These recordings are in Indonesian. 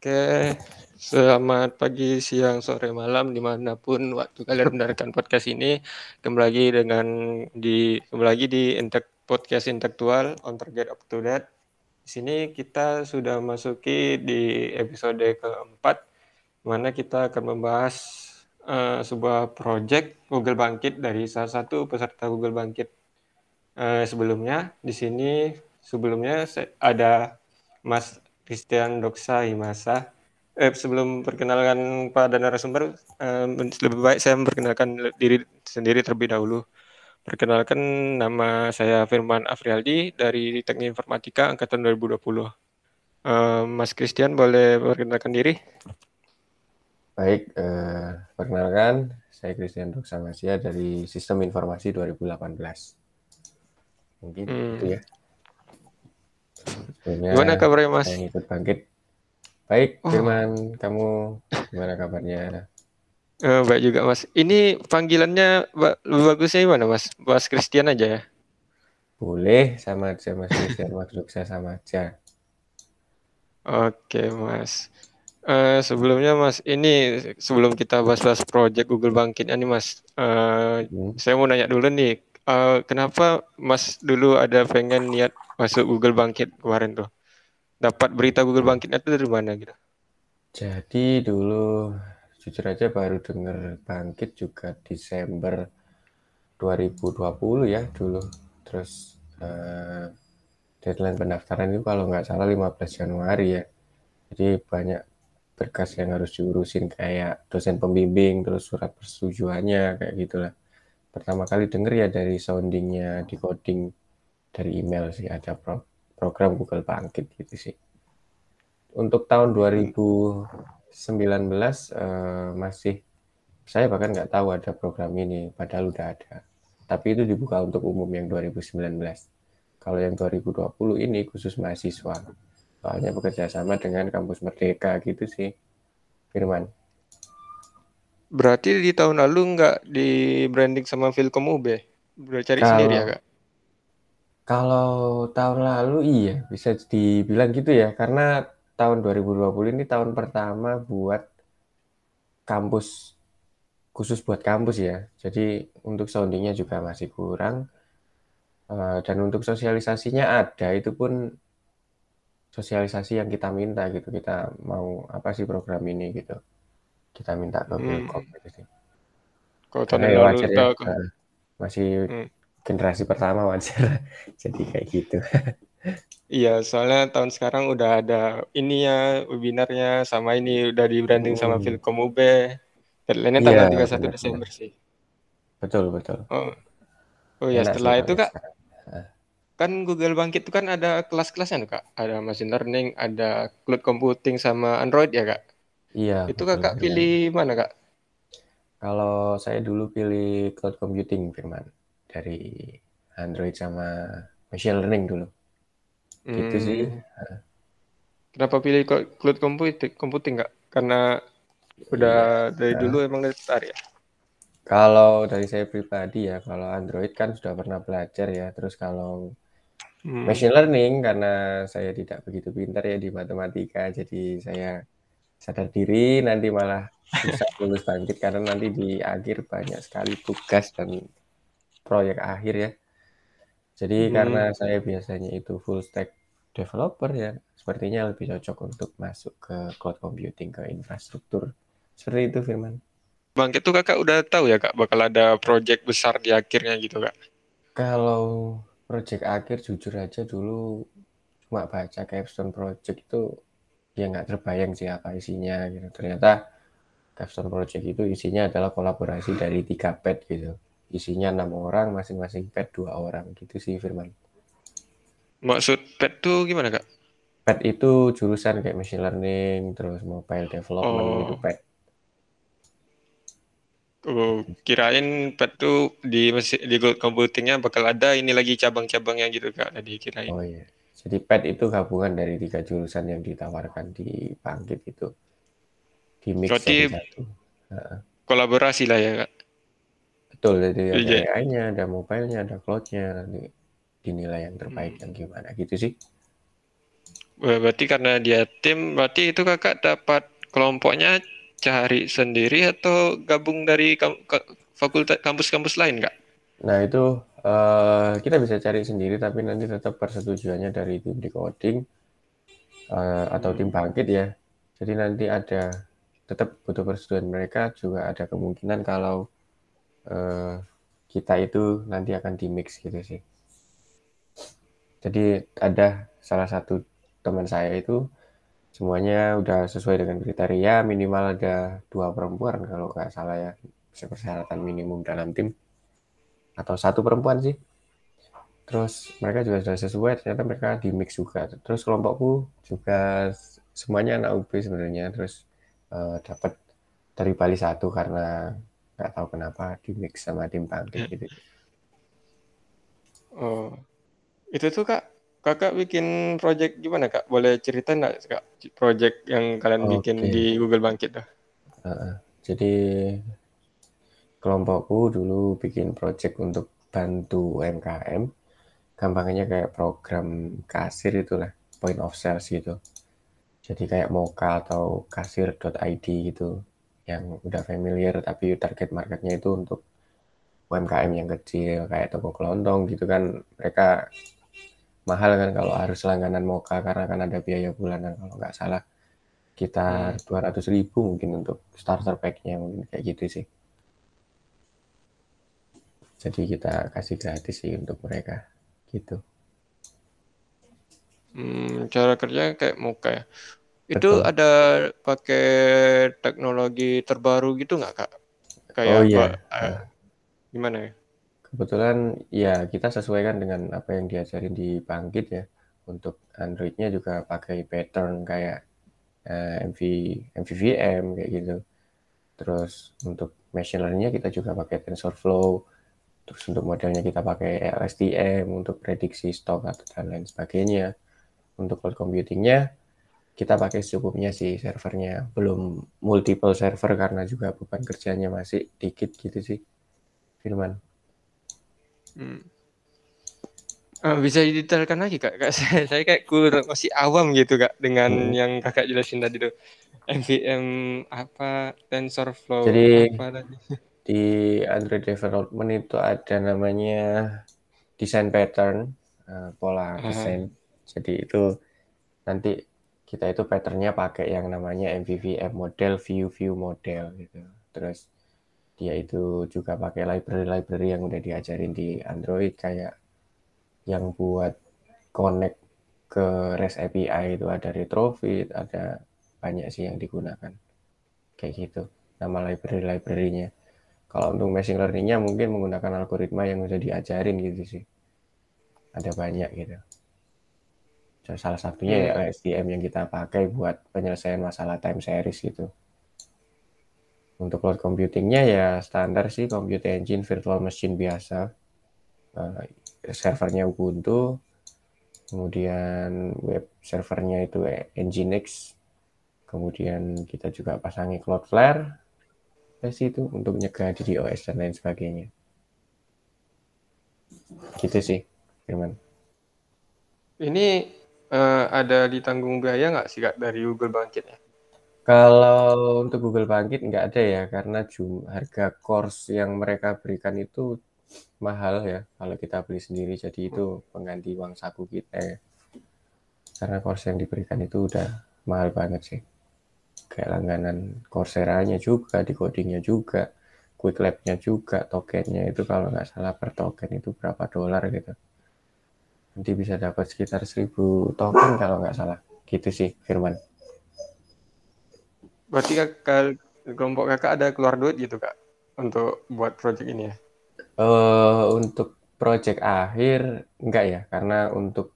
Oke, selamat pagi, siang, sore, malam, di mana pun waktu kalian mendengarkan podcast ini. Kembali lagi dengan di kembali lagi di Intek podcast intelektual on target up to date. Di sini kita sudah masuki di episode keempat, mana kita akan membahas uh, sebuah project Google Bangkit dari salah satu peserta Google Bangkit uh, sebelumnya. Di sini sebelumnya ada Mas Christian Doksa Himasa. Eh, sebelum perkenalkan pada narasumber, eh, lebih baik saya memperkenalkan diri sendiri terlebih dahulu. Perkenalkan nama saya Firman Afrialdi dari Teknik Informatika Angkatan 2020. Eh, Mas Christian boleh perkenalkan diri? Baik, eh, perkenalkan saya Christian Doksa Masya dari Sistem Informasi 2018. Mungkin hmm. itu ya. Sebenarnya gimana kabarnya Mas? Yang ikut bangkit. Baik, oh. Firman, kamu gimana kabarnya? Uh, baik juga Mas. Ini panggilannya lebih bagusnya gimana Mas? Mas Christian aja ya? Boleh, sama aja Mas Christian, maksud saya sama aja. Oke Mas. Uh, sebelumnya Mas, ini sebelum kita bahas-bahas project Google Bangkit ini Mas, uh, hmm. saya mau nanya dulu nih, uh, kenapa Mas dulu ada pengen niat masuk Google Bangkit kemarin tuh? Dapat berita Google Bangkitnya itu dari mana gitu? Jadi dulu jujur aja baru denger Bangkit juga Desember 2020 ya dulu. Terus uh, deadline pendaftaran itu kalau nggak salah 15 Januari ya. Jadi banyak berkas yang harus diurusin kayak dosen pembimbing, terus surat persetujuannya kayak gitulah. Pertama kali denger ya dari soundingnya di coding dari email sih ada pro program Google Bangkit gitu sih. Untuk tahun 2019 uh, masih saya bahkan nggak tahu ada program ini, padahal udah ada. Tapi itu dibuka untuk umum yang 2019. Kalau yang 2020 ini khusus mahasiswa. Soalnya bekerja sama dengan kampus Merdeka gitu sih, Firman. Berarti di tahun lalu nggak di branding sama Filkom UB? Udah cari Kalau, sendiri ya, Kak? Kalau tahun lalu iya, bisa dibilang gitu ya, karena tahun 2020 ini tahun pertama buat kampus khusus buat kampus ya. Jadi untuk soundingnya juga masih kurang. Uh, dan untuk sosialisasinya ada, itu pun sosialisasi yang kita minta gitu. Kita mau apa sih program ini gitu. Kita minta ke hmm. gitu sih. Kalau tahun ya ya, uh, masih hmm. generasi pertama wajar. Jadi kayak gitu. Iya soalnya tahun sekarang udah ada ini ya webinarnya sama ini udah di branding hmm. sama Filkom UB deadline-nya tanggal iya, 31 benar, Desember sih. Betul betul. Oh. Oh ya setelah itu kak kan Google Bangkit itu kan ada kelas-kelasnya kak. Ada machine learning ada cloud computing sama Android ya kak iya itu betul, kakak pilih mana kak kalau saya dulu pilih cloud computing Firman dari Android sama machine learning dulu. Hmm. Gitu sih. Hmm. Kenapa pilih cloud computing? Computing nggak? Karena udah iya. dari nah. dulu emang tertarik ya. Kalau dari saya pribadi ya, kalau Android kan sudah pernah belajar ya. Terus kalau hmm. machine learning karena saya tidak begitu pintar ya di matematika, jadi saya sadar diri nanti malah bisa lulus bangkit karena nanti di akhir banyak sekali tugas dan proyek akhir ya. Jadi hmm. karena saya biasanya itu full stack developer ya, sepertinya lebih cocok untuk masuk ke cloud computing, ke infrastruktur. Seperti itu Firman. Bang, itu kakak udah tahu ya kak, bakal ada project besar di akhirnya gitu kak? Kalau project akhir jujur aja dulu cuma baca capstone project itu ya nggak terbayang sih apa isinya gitu. Ternyata capstone project itu isinya adalah kolaborasi dari tiga pet gitu isinya enam orang masing-masing pet dua orang gitu sih Firman maksud pet tuh gimana kak pet itu jurusan kayak machine learning terus mobile development oh. itu pet Oh, kirain pet tuh di di computingnya bakal ada ini lagi cabang-cabangnya gitu kak tadi kirain. Oh iya. Jadi pet itu gabungan dari tiga jurusan yang ditawarkan di Bangkit itu. Di mix Berarti satu. Kolaborasi lah ya kak. Betul, jadi ada yeah. AI-nya, ada mobile-nya, ada cloud-nya, nanti dinilai yang terbaik hmm. yang gimana gitu sih. Berarti karena dia tim, berarti itu kakak dapat kelompoknya cari sendiri atau gabung dari fakultas kampus-kampus lain kak? Nah itu uh, kita bisa cari sendiri tapi nanti tetap persetujuannya dari tim decoding uh, atau tim bangkit ya. Jadi nanti ada tetap butuh persetujuan mereka juga ada kemungkinan kalau uh, kita itu nanti akan di mix gitu sih. Jadi ada salah satu teman saya itu semuanya udah sesuai dengan kriteria minimal ada dua perempuan kalau nggak salah ya persyaratan minimum dalam tim atau satu perempuan sih. Terus mereka juga sudah sesuai ternyata mereka di mix juga. Terus kelompokku juga semuanya anak UB sebenarnya. Terus uh, dapat dari Bali satu karena nggak tahu kenapa di mix sama tim Bangkit gitu. Oh. Itu tuh kak kakak bikin project gimana kak? Boleh cerita nggak kak project yang kalian okay. bikin di Google Bangkit dah? Uh, jadi kelompokku dulu bikin project untuk bantu UMKM. Gampangnya kayak program kasir itulah, point of sales gitu. Jadi kayak Moka atau kasir.id gitu yang udah familiar tapi target marketnya itu untuk UMKM yang kecil kayak toko kelontong gitu kan mereka mahal kan kalau harus langganan Moka karena kan ada biaya bulanan kalau nggak salah kita hmm. dua ratus ribu mungkin untuk starter packnya mungkin kayak gitu sih jadi kita kasih gratis sih untuk mereka gitu hmm, cara kerja kayak Moka ya itu Betul. ada pakai teknologi terbaru gitu nggak kak kayak oh, iya. apa, uh, gimana ya Kebetulan ya kita sesuaikan dengan apa yang diajarin di Bangkit ya. Untuk Androidnya juga pakai pattern kayak uh, MV, MVVM kayak gitu. Terus untuk machine learningnya kita juga pakai TensorFlow. Terus untuk modelnya kita pakai LSTM untuk prediksi stok atau dan lain sebagainya. Untuk cloud computingnya kita pakai secukupnya sih servernya. Belum multiple server karena juga beban kerjanya masih dikit gitu sih. Firman. Hmm. Uh, bisa didetailkan lagi kak, kak saya, saya kayak kurang masih awam gitu kak dengan hmm. yang kakak jelasin tadi tuh MVM apa TensorFlow Jadi apa tadi? di Android development itu ada namanya design pattern uh, pola desain. Jadi itu nanti kita itu patternnya pakai yang namanya MVVM model view view model gitu. Terus dia itu juga pakai library-library yang udah diajarin di Android kayak yang buat connect ke REST API itu ada Retrofit, ada banyak sih yang digunakan. Kayak gitu, nama library-library-nya. Kalau untuk machine learning-nya mungkin menggunakan algoritma yang udah diajarin gitu sih. Ada banyak gitu. Salah satunya ya SDM yang kita pakai buat penyelesaian masalah time series gitu. Untuk cloud computingnya ya standar sih computer engine virtual machine biasa. Uh, servernya Ubuntu, kemudian web servernya itu Nginx, kemudian kita juga pasangi Cloudflare, sih itu untuk nyegah DDoS dan lain sebagainya. Gitu sih, Firman. Ini uh, ada ditanggung biaya nggak sih Kak dari Google Bangkit ya? Kalau untuk Google Bangkit nggak ada ya, karena jum harga course yang mereka berikan itu mahal ya kalau kita beli sendiri. Jadi itu pengganti uang saku kita ya. Karena course yang diberikan itu udah mahal banget sih. Kayak langganan Coursera-nya juga, decoding-nya juga, Quick Lab-nya juga, tokennya itu kalau nggak salah per token itu berapa dolar gitu. Nanti bisa dapat sekitar 1000 token kalau nggak salah. Gitu sih, Firman. Berarti kakak, kelompok kakak ada keluar duit gitu kak untuk buat project ini ya? Uh, untuk project akhir enggak ya, karena untuk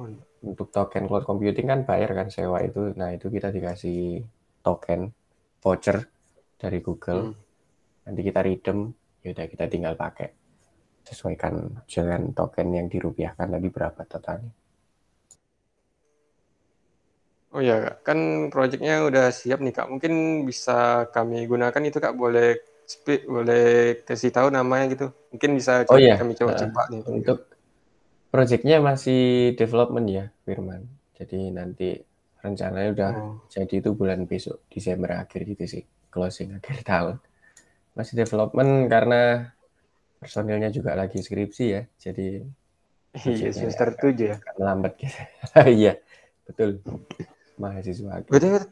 oh. Untuk token cloud computing kan bayar kan sewa itu. Nah itu kita dikasih token voucher dari Google. Hmm. Nanti kita redeem, ya udah kita tinggal pakai. Sesuaikan dengan token yang dirupiahkan tadi berapa totalnya. Oh ya, kan proyeknya udah siap nih Kak. Mungkin bisa kami gunakan itu Kak. Boleh speak, boleh kasih tahu namanya gitu. Mungkin bisa oh, iya. kami coba coba uh, nih. Untuk proyeknya masih development ya, Firman. Jadi nanti rencananya udah oh. jadi itu bulan besok Desember akhir gitu sih closing akhir tahun. Masih development karena personilnya juga lagi skripsi ya. Jadi iya semester tujuh ya. Lambat gitu. Iya, betul. Mahasiswa. Betul.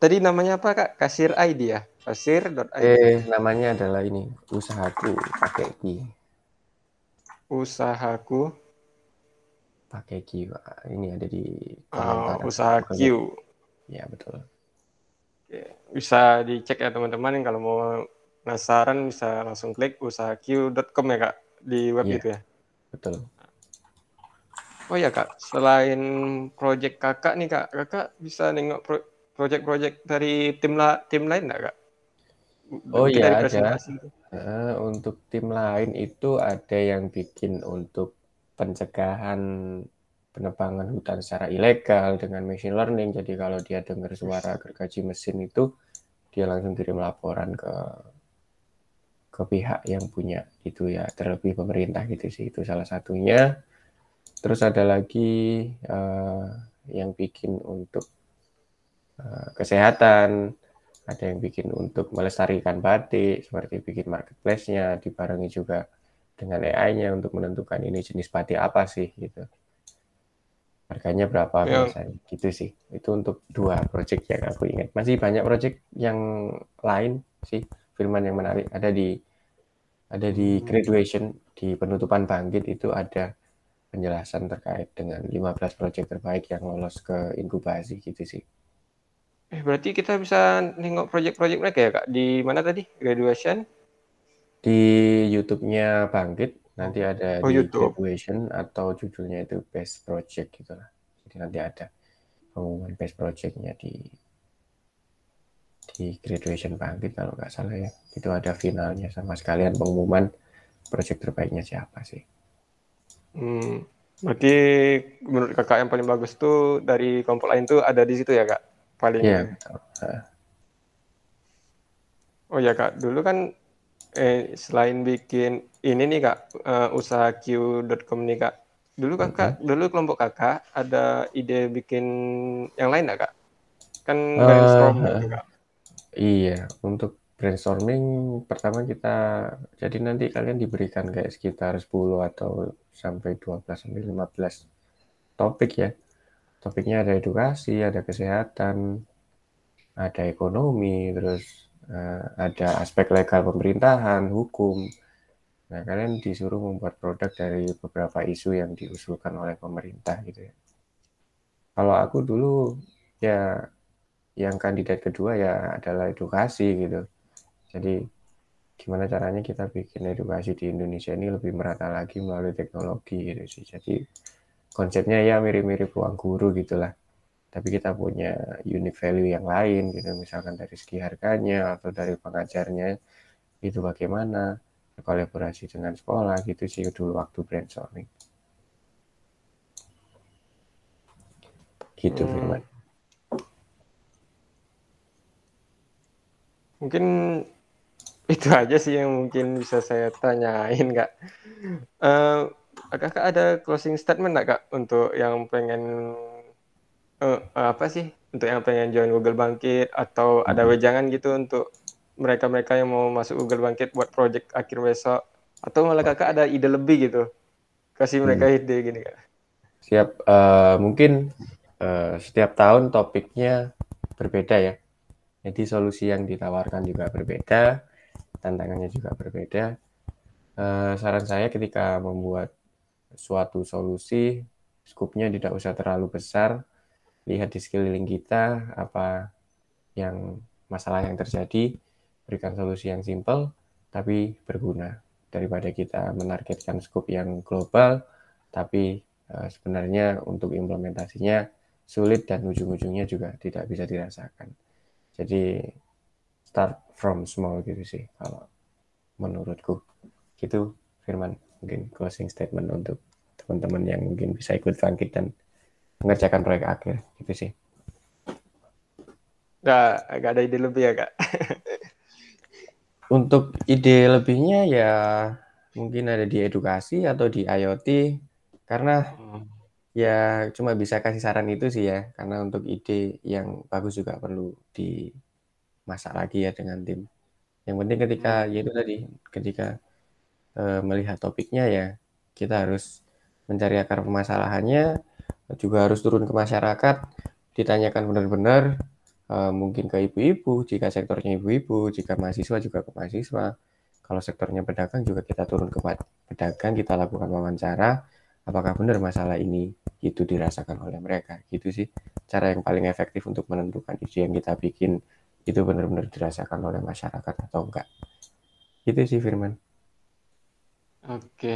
Tadi namanya apa Kak? Kasir ID ya? Kasir.id. Eh, namanya adalah ini, usahaku pakai Ki. Usahaku pakai Q. Ini ada di oh, usaha Q. Ya, betul. Bisa dicek ya teman-teman kalau mau penasaran bisa langsung klik usahaQ.com ya Kak di web ya, itu ya. Betul. Oh ya Kak, selain project Kakak nih Kak, Kakak bisa nengok pro project-project dari tim la tim lain enggak Kak? Oh iya ada. Uh, untuk tim lain itu ada yang bikin untuk pencegahan penebangan hutan secara ilegal dengan machine learning. Jadi kalau dia dengar suara gergaji mesin itu, dia langsung kirim laporan ke ke pihak yang punya itu ya. Terlebih pemerintah gitu sih itu salah satunya. Terus ada lagi uh, yang bikin untuk uh, kesehatan. Ada yang bikin untuk melestarikan batik seperti bikin marketplace-nya dibarengi juga dengan AI-nya untuk menentukan ini jenis batik apa sih gitu. Harganya berapa ya. misalnya gitu sih. Itu untuk dua project yang aku ingat. Masih banyak project yang lain sih Firman yang menarik. Ada di ada di graduation di penutupan bangkit itu ada penjelasan terkait dengan 15 project terbaik yang lolos ke inkubasi gitu sih. Eh berarti kita bisa nengok project-project mereka ya kak di mana tadi graduation? Di YouTube-nya Bangkit nanti ada oh, di YouTube. graduation atau judulnya itu best project gitu lah. Jadi nanti ada pengumuman best project-nya di di graduation Bangkit kalau nggak salah ya. Itu ada finalnya sama sekalian pengumuman project terbaiknya siapa sih. Hmm, berarti menurut kakak yang paling bagus tuh dari kelompok lain tuh ada di situ ya kak? Paling. Iya. Yeah. Oh ya kak, dulu kan eh selain bikin ini nih kak uh, usaha q.com nih kak. Dulu kakak okay. dulu kelompok kakak ada ide bikin yang lain nggak kak? Kan uh, brainstorm uh, gitu, kak. iya untuk brainstorming pertama kita jadi nanti kalian diberikan kayak sekitar 10 atau sampai 12 sampai 15 topik ya. Topiknya ada edukasi ada kesehatan ada ekonomi terus uh, ada aspek legal pemerintahan, hukum. Nah, kalian disuruh membuat produk dari beberapa isu yang diusulkan oleh pemerintah gitu ya. Kalau aku dulu ya yang kandidat kedua ya adalah edukasi gitu. Jadi gimana caranya kita bikin edukasi di Indonesia ini lebih merata lagi melalui teknologi gitu sih. Jadi konsepnya ya mirip-mirip ruang guru gitulah tapi kita punya unique value yang lain gitu misalkan dari segi harganya atau dari pengajarnya itu bagaimana kolaborasi dengan sekolah gitu sih dulu waktu brainstorming. Gitu hmm. Firman. Mungkin itu aja sih yang mungkin bisa saya tanyain kak. Uh, kakak ada closing statement nggak kak untuk yang pengen uh, apa sih? Untuk yang pengen join Google Bangkit atau ada hmm. wejangan gitu untuk mereka-mereka yang mau masuk Google Bangkit buat project akhir besok. Atau malah kakak ada ide lebih gitu. Kasih mereka hmm. ide gini kak. Siap. Uh, mungkin uh, setiap tahun topiknya berbeda ya. Jadi solusi yang ditawarkan juga berbeda tantangannya juga berbeda. Uh, saran saya ketika membuat suatu solusi skupnya tidak usah terlalu besar lihat di sekeliling kita apa yang masalah yang terjadi, berikan solusi yang simple tapi berguna daripada kita menargetkan scope yang global tapi uh, sebenarnya untuk implementasinya sulit dan ujung-ujungnya juga tidak bisa dirasakan. Jadi start from small gitu sih kalau menurutku. Gitu Firman mungkin closing statement untuk teman-teman yang mungkin bisa ikut bangkit dan mengerjakan proyek akhir gitu sih. Nggak nggak ada ide lebih ya kak? Untuk ide lebihnya ya mungkin ada di edukasi atau di IoT karena ya cuma bisa kasih saran itu sih ya karena untuk ide yang bagus juga perlu dimasak lagi ya dengan tim. Yang penting ketika hmm. ya itu tadi ketika e, melihat topiknya ya kita harus mencari akar permasalahannya juga harus turun ke masyarakat ditanyakan benar-benar e, mungkin ke ibu-ibu jika sektornya ibu-ibu jika mahasiswa juga ke mahasiswa. Kalau sektornya pedagang juga kita turun ke pedagang kita lakukan wawancara apakah benar masalah ini itu dirasakan oleh mereka. Gitu sih cara yang paling efektif untuk menentukan ide yang kita bikin itu benar-benar dirasakan oleh masyarakat atau enggak. Itu sih Firman. Oke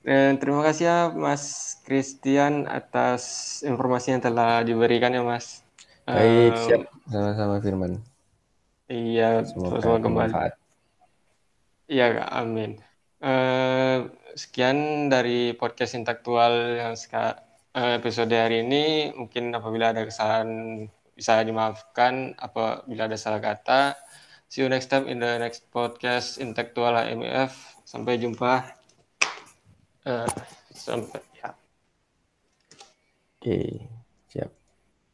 dan terima kasih ya Mas Christian atas informasi yang telah diberikan ya Mas baik um, siap sama-sama Firman iya semoga kembali iya amin uh, sekian dari podcast intelektual yang eh, episode hari ini. Mungkin apabila ada kesalahan bisa dimaafkan. Apabila ada salah kata. See you next time in the next podcast intelektual HMF. Sampai jumpa. Uh, sampai ya. Oke, siap.